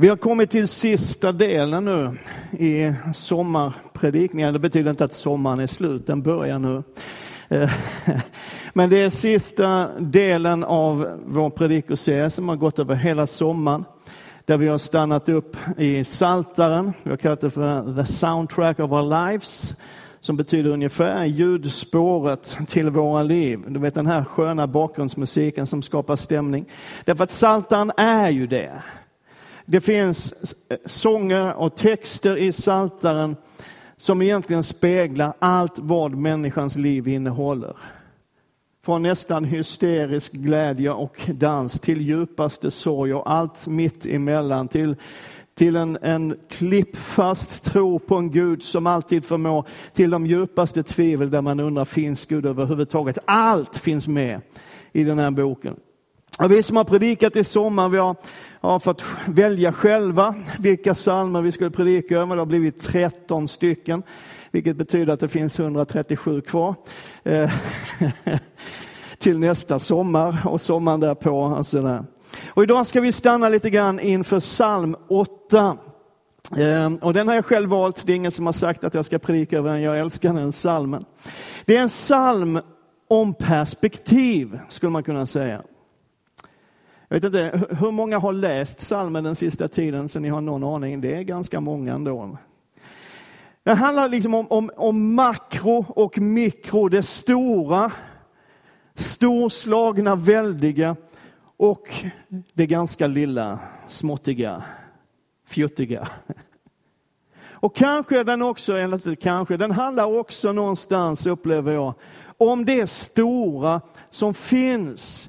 Vi har kommit till sista delen nu i sommarpredikningen. Det betyder inte att sommaren är slut, den börjar nu. Eh, men det är sista delen av vår predikoserie som har gått över hela sommaren. Där vi har stannat upp i Saltaren. Vi har kallat det för The Soundtrack of Our Lives. Som betyder ungefär ljudspåret till våra liv. Du vet den här sköna bakgrundsmusiken som skapar stämning. Därför att Saltaren är ju det. Det finns sånger och texter i Saltaren som egentligen speglar allt vad människans liv innehåller. Från nästan hysterisk glädje och dans till djupaste sorg och allt mitt emellan. Till, till en, en klippfast tro på en Gud som alltid förmår. Till de djupaste tvivel där man undrar, finns Gud överhuvudtaget? Allt finns med i den här boken. Och vi som har predikat i sommar, vi har har fått välja själva vilka psalmer vi skulle predika över. Det har blivit 13 stycken, vilket betyder att det finns 137 kvar. Eh, till nästa sommar och sommaren därpå. Alltså Och idag ska vi stanna lite grann inför psalm 8. Eh, och den har jag själv valt, det är ingen som har sagt att jag ska predika över den, jag älskar den psalmen. Det är en psalm om perspektiv, skulle man kunna säga. Jag vet inte, hur många har läst salmen den sista tiden så ni har någon aning? Det är ganska många ändå. Det handlar liksom om, om, om makro och mikro, det stora, storslagna, väldiga och det ganska lilla, småttiga, fjuttiga. Och kanske den också, eller inte kanske, den handlar också någonstans, upplever jag, om det stora som finns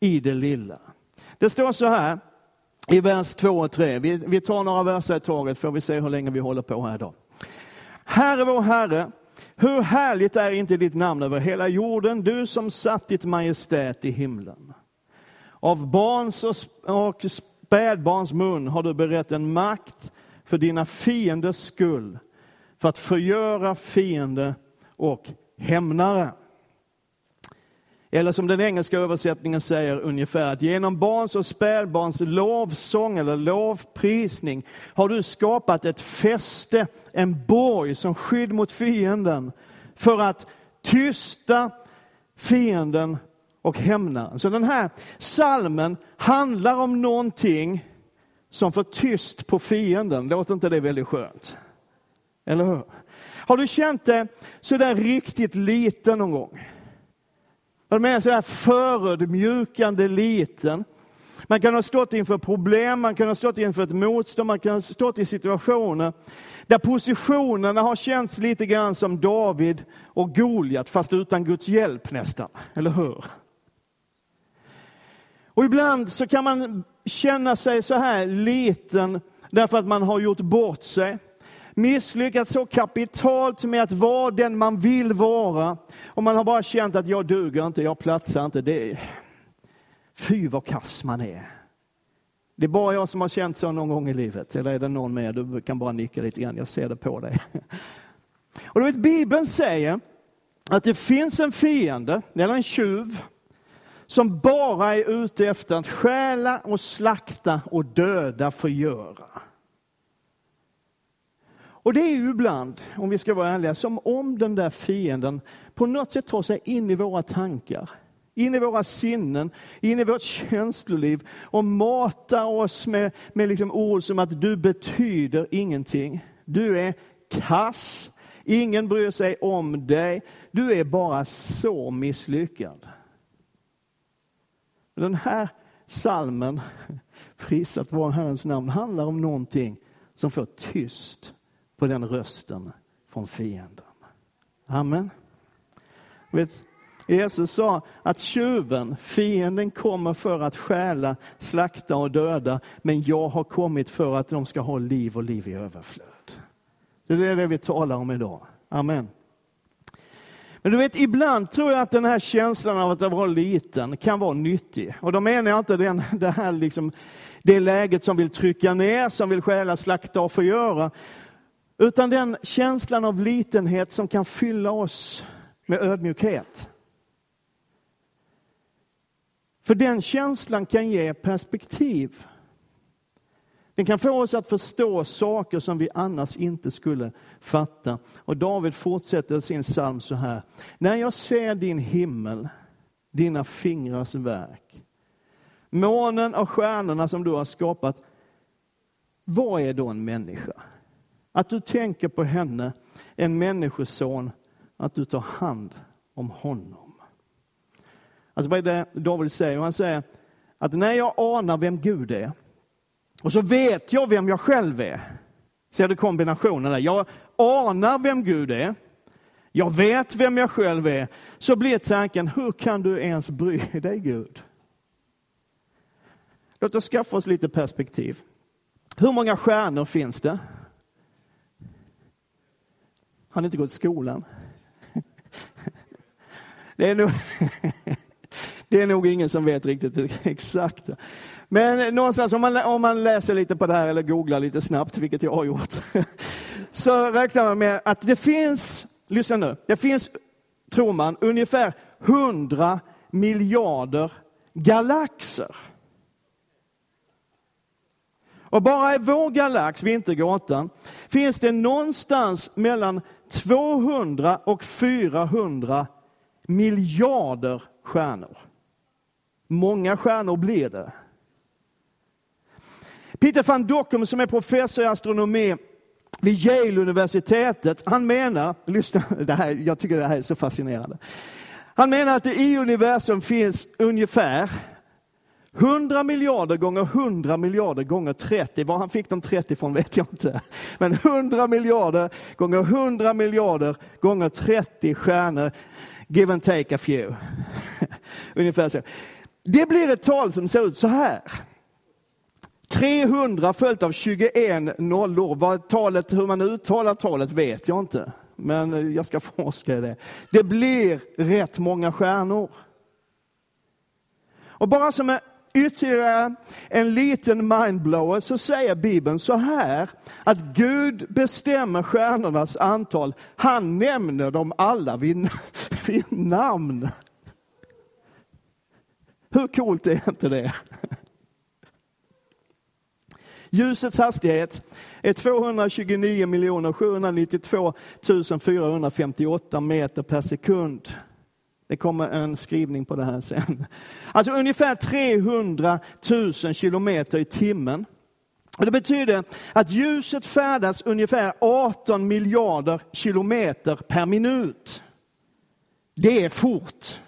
i det lilla. Det står så här i vers 2 och 3. Vi, vi tar några verser i taget får vi se hur länge vi håller på här idag. Herre vår Herre, hur härligt är inte ditt namn över hela jorden, du som satt ditt majestät i himlen. Av barns och spädbarns mun har du berett en makt för dina fienders skull, för att förgöra fiende och hämnare. Eller som den engelska översättningen säger ungefär att genom barns och spädbarns lovsång eller lovprisning har du skapat ett fäste, en borg som skydd mot fienden för att tysta fienden och hämnaren. Så den här salmen handlar om någonting som får tyst på fienden. Låter inte det väldigt skönt? Eller hur? Har du känt det sådär riktigt liten någon gång? De är så här förödmjukande liten. Man kan ha stått inför problem, man kan ha stått inför ett motstånd, man kan ha stått i situationer där positionerna har känts lite grann som David och Goliat, fast utan Guds hjälp nästan. Eller hur? Och ibland så kan man känna sig så här liten därför att man har gjort bort sig misslyckats så kapitalt med att vara den man vill vara. Och man har bara känt att jag duger inte, jag platsar inte. Det Fy vad kass man är. Det är bara jag som har känt så någon gång i livet. Eller är det någon mer? Du kan bara nicka lite grann, jag ser det på dig. Och du vet, Bibeln säger att det finns en fiende, eller en tjuv, som bara är ute efter att stjäla och slakta och döda, förgöra. Och det är ju ibland, om vi ska vara ärliga, som om den där fienden på något sätt tar sig in i våra tankar, in i våra sinnen, in i vårt känsloliv och matar oss med, med liksom ord som att du betyder ingenting. Du är kass, ingen bryr sig om dig, du är bara så misslyckad. Den här salmen, prisat vare Herrens namn, handlar om någonting som får tyst på den rösten från fienden. Amen. Vet, Jesus sa att tjuven, fienden, kommer för att stjäla, slakta och döda, men jag har kommit för att de ska ha liv och liv i överflöd. Det är det vi talar om idag. Amen. Men du vet, ibland tror jag att den här känslan av att vara liten kan vara nyttig. Och då menar jag inte den, det här liksom, det läget som vill trycka ner, som vill stjäla, slakta och förgöra. Utan den känslan av litenhet som kan fylla oss med ödmjukhet. För den känslan kan ge perspektiv. Den kan få oss att förstå saker som vi annars inte skulle fatta. Och David fortsätter sin psalm så här. När jag ser din himmel, dina fingrars verk, månen och stjärnorna som du har skapat, vad är då en människa? Att du tänker på henne, en människoson, att du tar hand om honom. Alltså vad är det David säger? Han säger att när jag anar vem Gud är, och så vet jag vem jag själv är. Ser du kombinationen där? Jag anar vem Gud är. Jag vet vem jag själv är. Så blir tanken, hur kan du ens bry dig Gud? Låt oss skaffa oss lite perspektiv. Hur många stjärnor finns det? Har inte gått i skolan? Det är nog, det är nog ingen som vet riktigt exakt. Men någonstans om man, om man läser lite på det här eller googlar lite snabbt, vilket jag har gjort, så räknar man med att det finns, lyssna nu, det finns, tror man, ungefär 100 miljarder galaxer. Och bara i vår galax, Vintergatan, finns det någonstans mellan 200 och 400 miljarder stjärnor. Många stjärnor blir det. Peter van Dockum, som är professor i astronomi vid Yale-universitetet, han menar, lyssna, det här, jag tycker det här är så fascinerande. Han menar att det i universum finns ungefär 100 miljarder gånger 100 miljarder gånger 30. Var han fick de 30 från vet jag inte. Men 100 miljarder gånger 100 miljarder gånger 30 stjärnor. Give and take a few. Ungefär så. Det blir ett tal som ser ut så här. 300 följt av 21 nollor. Vad talet, hur man uttalar talet vet jag inte. Men jag ska forska i det. Det blir rätt många stjärnor. Och bara som en ytterligare en liten mindblower så säger Bibeln så här att Gud bestämmer stjärnornas antal. Han nämner dem alla vid, vid namn. Hur coolt är inte det? Ljusets hastighet är 229 792 458 meter per sekund. Det kommer en skrivning på det här sen. Alltså ungefär 300 000 kilometer i timmen. Och det betyder att ljuset färdas ungefär 18 miljarder kilometer per minut. Det är fort.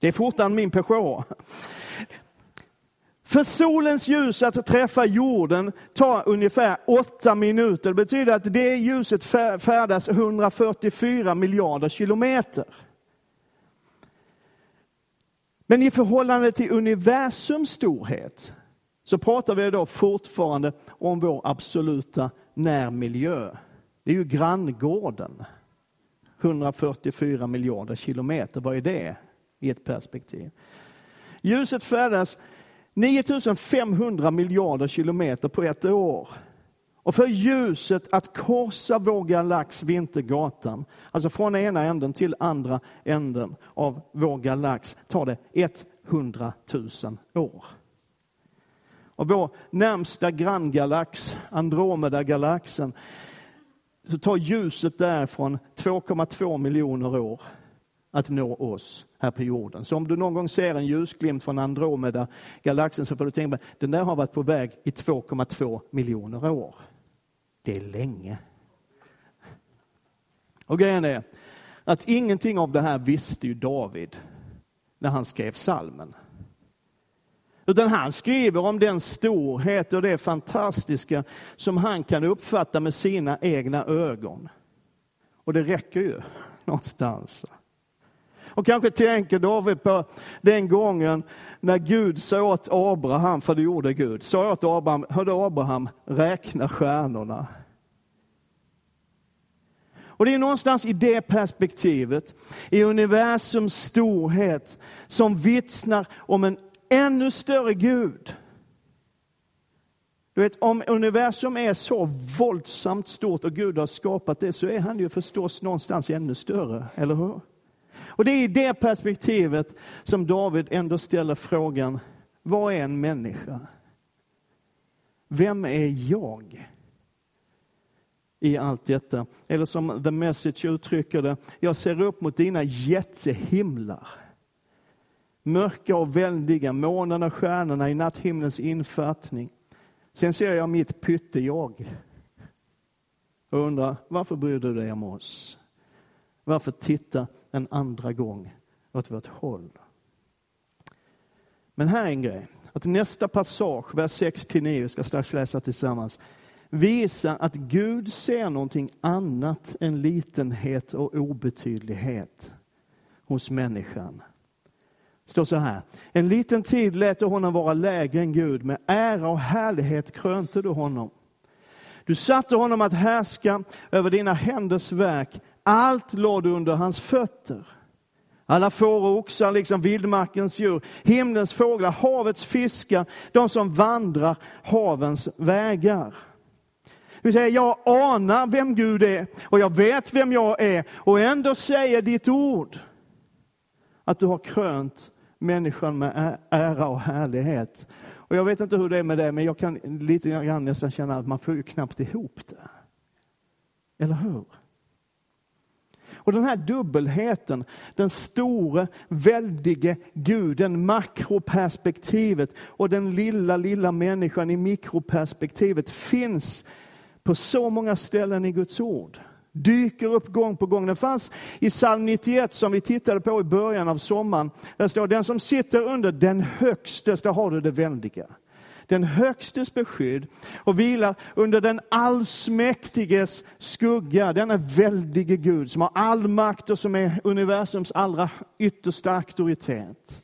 Det är fortare än min Peugeot. För solens ljus att träffa jorden tar ungefär åtta minuter. Det betyder att det ljuset färdas 144 miljarder kilometer. Men i förhållande till universums storhet så pratar vi då fortfarande om vår absoluta närmiljö. Det är ju granngården. 144 miljarder kilometer, vad är det i ett perspektiv? Ljuset färdas 9500 miljarder kilometer på ett år. Och för ljuset att korsa vår galax Vintergatan, alltså från ena änden till andra änden av vår galax, tar det 100 000 år. Och vår närmsta granngalax, Andromedagalaxen så tar ljuset därifrån 2,2 miljoner år att nå oss här på jorden. Så om du någon gång ser en ljusglimt från Andromeda-galaxen så får du tänka på den där har varit på väg i 2,2 miljoner år. Det är länge. Och grejen är att ingenting av det här visste ju David när han skrev salmen. Utan han skriver om den storhet och det fantastiska som han kan uppfatta med sina egna ögon. Och det räcker ju någonstans. Och kanske tänker David på den gången när Gud sa åt Abraham, för det gjorde Gud, sa åt Abraham, hörde Abraham, räkna stjärnorna. Och det är någonstans i det perspektivet, i universums storhet, som vittnar om en ännu större Gud. Du vet, om universum är så våldsamt stort och Gud har skapat det, så är han ju förstås någonstans ännu större, eller hur? Och det är i det perspektivet som David ändå ställer frågan, vad är en människa? Vem är jag? i allt detta. Eller som The Message uttrycker det, jag ser upp mot dina jättehimlar. Mörka och väldiga, månen och stjärnorna i natthimlens infattning. Sen ser jag mitt pytte-jag. Och undrar, varför bryr du dig om oss? Varför titta en andra gång åt vårt håll? Men här är en grej, att nästa passage, vers 6-9, ska strax läsa tillsammans, visar att Gud ser någonting annat än litenhet och obetydlighet hos människan. Det står så här. En liten tid lät du honom vara lägre än Gud. Med ära och härlighet krönte du honom. Du satte honom att härska över dina händers verk. Allt lade du under hans fötter. Alla får och oxar, liksom vildmarkens djur, himlens fåglar, havets fiskar, de som vandrar havens vägar. Det vill säga, jag anar vem Gud är och jag vet vem jag är och ändå säger ditt ord att du har krönt människan med ära och härlighet. Och jag vet inte hur det är med det, men jag kan lite grann nästan känna att man får ju knappt ihop det. Eller hur? Och den här dubbelheten, den store, väldige guden, makroperspektivet och den lilla, lilla människan i mikroperspektivet finns på så många ställen i Guds ord. Dyker upp gång på gång. Den fanns i psalm 91 som vi tittade på i början av sommaren. Där står den som sitter under den högstes, där har du det väldiga. Den högstes beskydd och vilar under den allsmäktiges skugga. Denna väldige Gud som har all makt och som är universums allra yttersta auktoritet.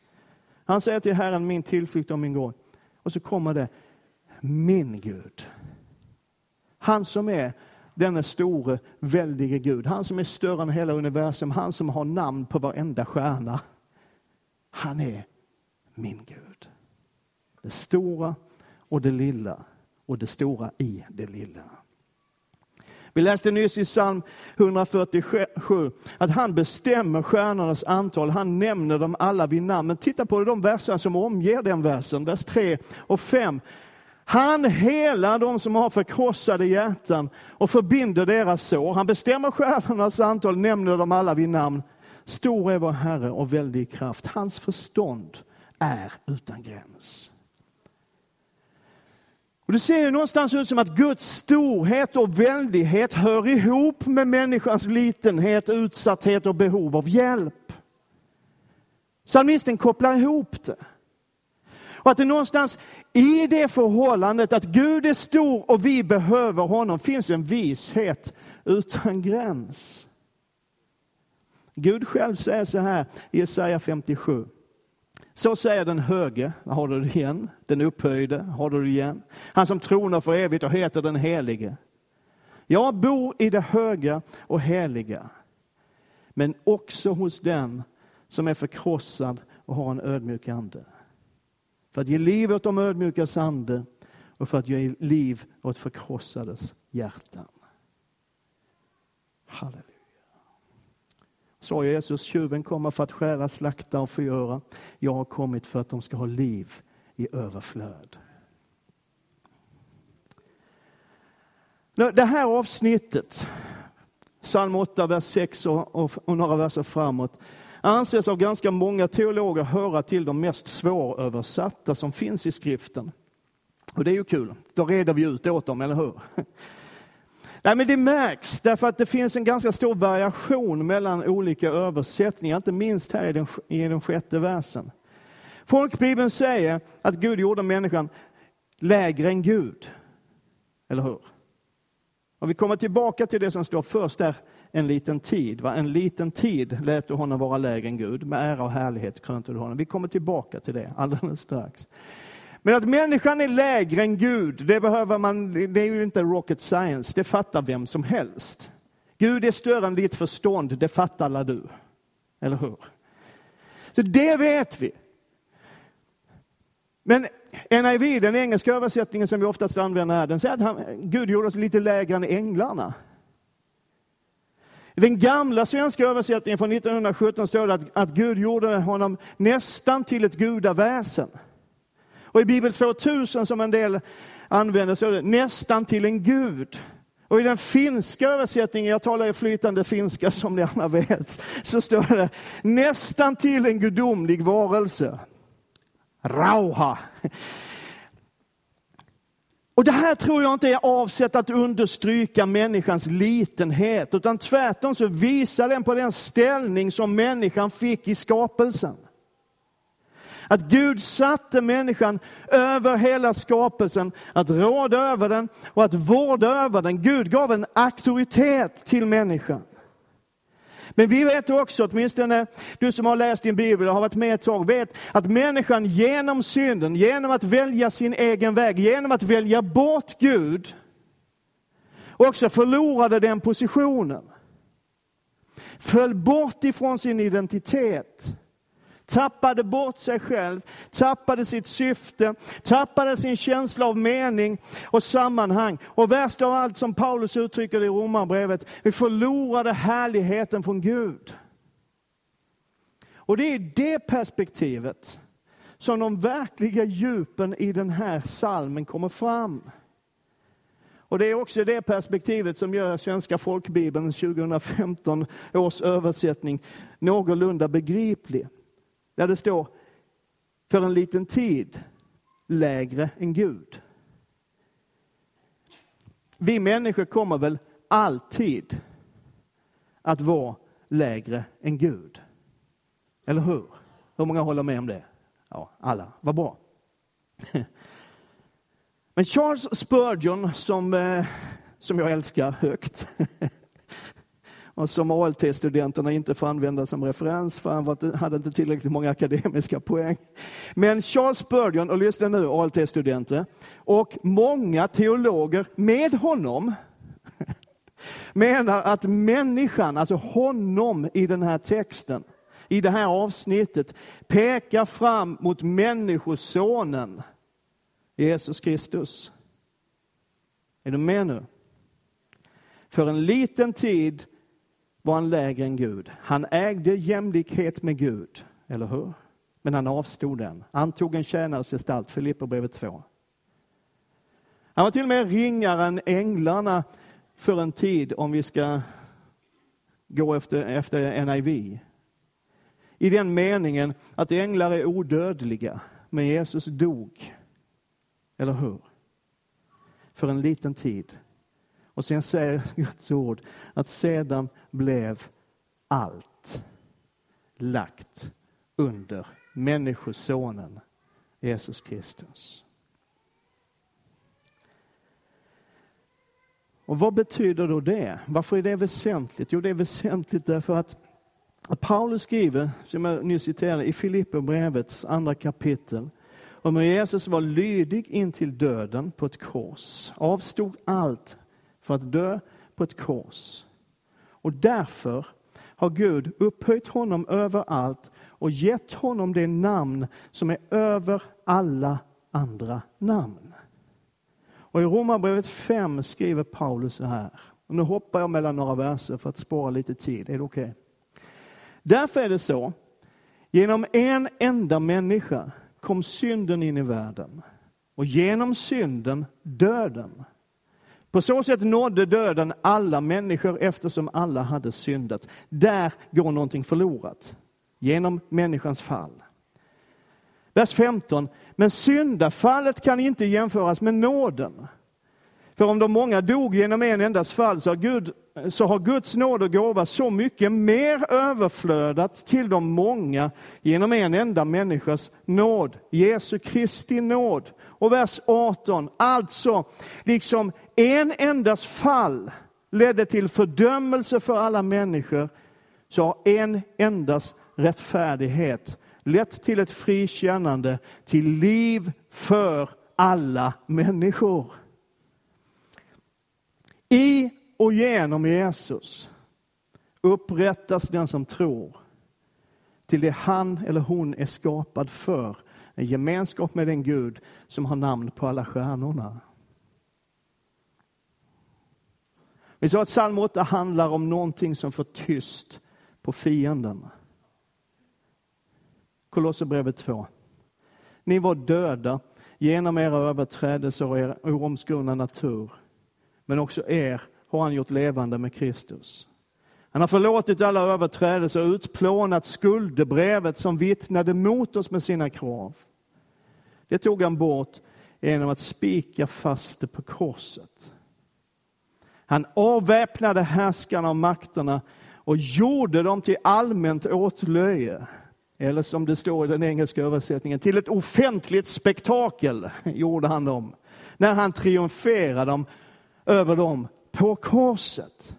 Han säger till Herren, min tillflykt och min gård. Och så kommer det, min Gud. Han som är denne store, väldige Gud. Han som är större än hela universum, han som har namn på varenda stjärna. Han är min Gud. Det stora och det lilla och det stora i det lilla. Vi läste nyss i psalm 147 att han bestämmer stjärnornas antal. Han nämner dem alla vid namn. Men titta på de verser som omger den versen, vers 3 och 5. Han helar de som har förkrossade hjärtan och förbinder deras sår. Han bestämmer stjärnornas antal, nämner dem alla vid namn. Stor är vår Herre och väldig kraft. Hans förstånd är utan gräns. Och det ser ju någonstans ut som att Guds storhet och väldighet hör ihop med människans litenhet, utsatthet och behov av hjälp. Psalmisten kopplar ihop det. Och att det någonstans i det förhållandet att Gud är stor och vi behöver honom finns en vishet utan gräns. Gud själv säger så här i Jesaja 57. Så säger den höge, har du det igen, den upphöjde, har du det igen. Han som tronar för evigt och heter den helige. Jag bor i det höga och heliga, men också hos den som är förkrossad och har en ödmjuk ande. För att ge liv åt de ödmjukas ande och för att ge liv åt förkrossades hjärtan. Halleluja. Sa Jesus, tjuven kommer för att skära, slakta och förgöra. Jag har kommit för att de ska ha liv i överflöd. Det här avsnittet, psalm 8, vers 6 och, och några verser framåt, anses av ganska många teologer höra till de mest svåröversatta som finns i skriften. Och det är ju kul, då reder vi ut åt dem, eller hur? Nej, men det märks därför att det finns en ganska stor variation mellan olika översättningar, inte minst här i den, i den sjätte versen. Folkbibeln säger att Gud gjorde människan lägre än Gud. Eller hur? Och vi kommer tillbaka till det som står först där, en liten tid. Va? En liten tid lät du honom vara lägre än Gud. Med ära och härlighet krönte du honom. Vi kommer tillbaka till det alldeles strax. Men att människan är lägre än Gud, det behöver man, det är ju inte rocket science. Det fattar vem som helst. Gud är större än ditt förstånd, det fattar alla du. Eller hur? Så det vet vi. Men NIV, den engelska översättningen som vi oftast använder här, den säger att han, Gud gjorde oss lite lägre än änglarna. I den gamla svenska översättningen från 1917 står det att, att Gud gjorde honom nästan till ett gudaväsen. Och i Bibel 2000 som en del använder så nästan till en gud. Och i den finska översättningen, jag talar ju flytande finska som ni alla vet, så står det nästan till en gudomlig varelse. Rauha. Och det här tror jag inte är avsett att understryka människans litenhet, utan tvärtom så visar den på den ställning som människan fick i skapelsen. Att Gud satte människan över hela skapelsen, att råda över den och att vårda över den. Gud gav en auktoritet till människan. Men vi vet också, åtminstone du som har läst din bibel och har varit med ett tag, vet att människan genom synden, genom att välja sin egen väg, genom att välja bort Gud, också förlorade den positionen. Föll bort ifrån sin identitet tappade bort sig själv, tappade sitt syfte, tappade sin känsla av mening och sammanhang. Och värst av allt, som Paulus uttrycker det i Romarbrevet, vi förlorade härligheten från Gud. Och det är det perspektivet som de verkliga djupen i den här salmen kommer fram. Och det är också det perspektivet som gör Svenska folkbibeln 2015 års översättning någorlunda begriplig. Där det står för en liten tid lägre än Gud. Vi människor kommer väl alltid att vara lägre än Gud. Eller hur? Hur många håller med om det? Ja, alla. Vad bra. Men Charles Spurgeon, som, eh, som jag älskar högt, och som ALT-studenterna inte får använda som referens för han hade inte tillräckligt många akademiska poäng. Men Charles Spurgeon, och lyssna nu ALT-studenter, och många teologer med honom menar att människan, alltså honom i den här texten, i det här avsnittet, pekar fram mot Människosonen, Jesus Kristus. Är du med nu? För en liten tid var han lägre än Gud. Han ägde jämlikhet med Gud, eller hur? Men han avstod den. Han tog en tjänares gestalt, Filipperbrevet 2. Han var till och med ringare än änglarna för en tid, om vi ska gå efter, efter NIV. I den meningen att änglar är odödliga, men Jesus dog. Eller hur? För en liten tid. Och sen säger Guds ord att sedan blev allt lagt under Människosonen Jesus Kristus. Och vad betyder då det? Varför är det väsentligt? Jo, det är väsentligt därför att Paulus skriver, som jag nyss citerade, i Filipperbrevets andra kapitel, om hur Jesus var lydig in till döden på ett kors, avstod allt för att dö på ett kors. Och därför har Gud upphöjt honom över allt och gett honom det namn som är över alla andra namn. Och I Romarbrevet 5 skriver Paulus så här. Och nu hoppar jag mellan några verser för att spara lite tid. Är det okej? Okay? Därför är det så, genom en enda människa kom synden in i världen och genom synden döden. På så sätt nådde döden alla människor eftersom alla hade syndat. Där går någonting förlorat genom människans fall. Vers 15. Men syndafallet kan inte jämföras med nåden. För om de många dog genom en endas fall så har, Gud, så har Guds nåd och gåva så mycket mer överflödat till de många genom en enda människas nåd, Jesu Kristi nåd. Och vers 18, alltså liksom en endas fall ledde till fördömelse för alla människor, så har en endas rättfärdighet lett till ett frikännande, till liv för alla människor. I och genom Jesus upprättas den som tror till det han eller hon är skapad för, en gemenskap med den Gud som har namn på alla stjärnorna. Vi sa att psalm 8 handlar om någonting som får tyst på fienden. Kolosserbrevet 2. Ni var döda genom era överträdelser och er oomskurna natur. Men också er har han gjort levande med Kristus. Han har förlåtit alla överträdelser och utplånat skuldebrevet som vittnade mot oss med sina krav. Det tog han bort genom att spika fast det på korset. Han avväpnade härskarna och makterna och gjorde dem till allmänt åtlöje. Eller som det står i den engelska översättningen, till ett offentligt spektakel gjorde han dem. När han triumferade över dem på korset.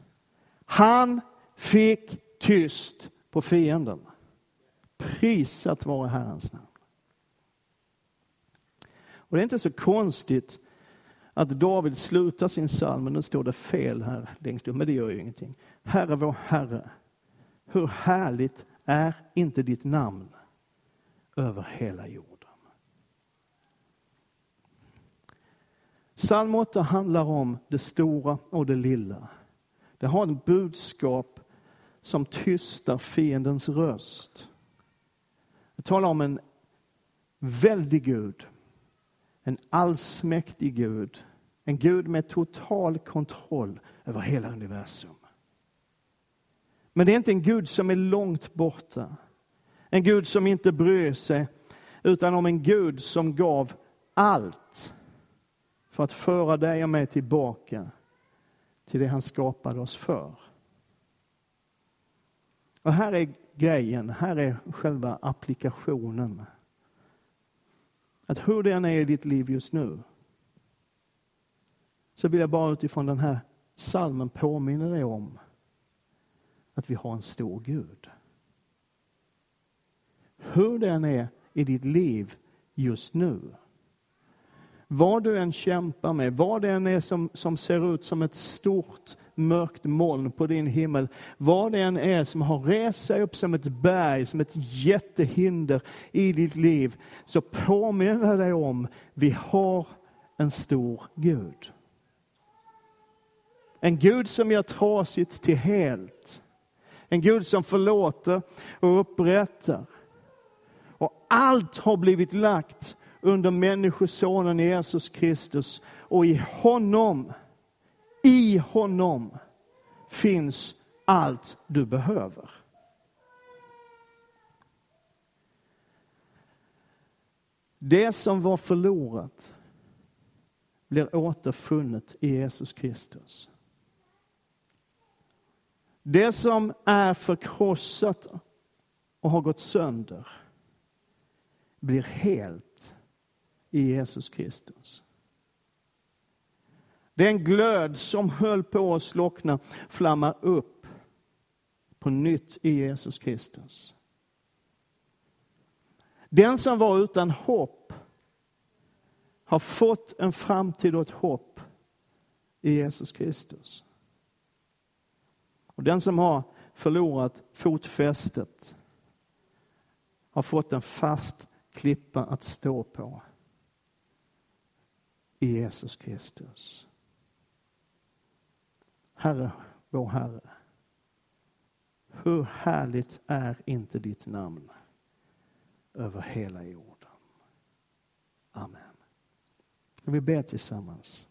Han fick tyst på fienden. Prisat vare Herrens namn. Och det är inte så konstigt att David slutar sin psalm, men nu står det fel här längst upp, men det gör ju ingenting. Herre vår Herre, hur härligt är inte ditt namn över hela jorden? Psalm 8 handlar om det stora och det lilla. Det har ett budskap som tystar fiendens röst. Det talar om en väldig Gud, en allsmäktig Gud, en Gud med total kontroll över hela universum. Men det är inte en Gud som är långt borta, en Gud som inte bryr sig, utan om en Gud som gav allt för att föra dig och mig tillbaka till det han skapade oss för. Och här är grejen, här är själva applikationen. Att hur det än är i ditt liv just nu, så vill jag bara utifrån den här salmen påminna dig om att vi har en stor Gud. Hur det än är i ditt liv just nu, vad du än kämpar med, vad det än är som, som ser ut som ett stort mörkt moln på din himmel, vad det än är som har rest sig upp som ett berg, som ett jättehinder i ditt liv, så påminner dig om, vi har en stor Gud. En Gud som gör trasigt till helt. En Gud som förlåter och upprättar. Och allt har blivit lagt under Människosonen Jesus Kristus. Och i honom, i honom finns allt du behöver. Det som var förlorat blir återfunnet i Jesus Kristus. Det som är förkrossat och har gått sönder blir helt i Jesus Kristus. Den glöd som höll på att slockna flammar upp på nytt i Jesus Kristus. Den som var utan hopp har fått en framtid och ett hopp i Jesus Kristus. Och den som har förlorat fotfästet har fått en fast klippa att stå på i Jesus Kristus. Herre, vår Herre, hur härligt är inte ditt namn över hela jorden? Amen. Vi ber tillsammans.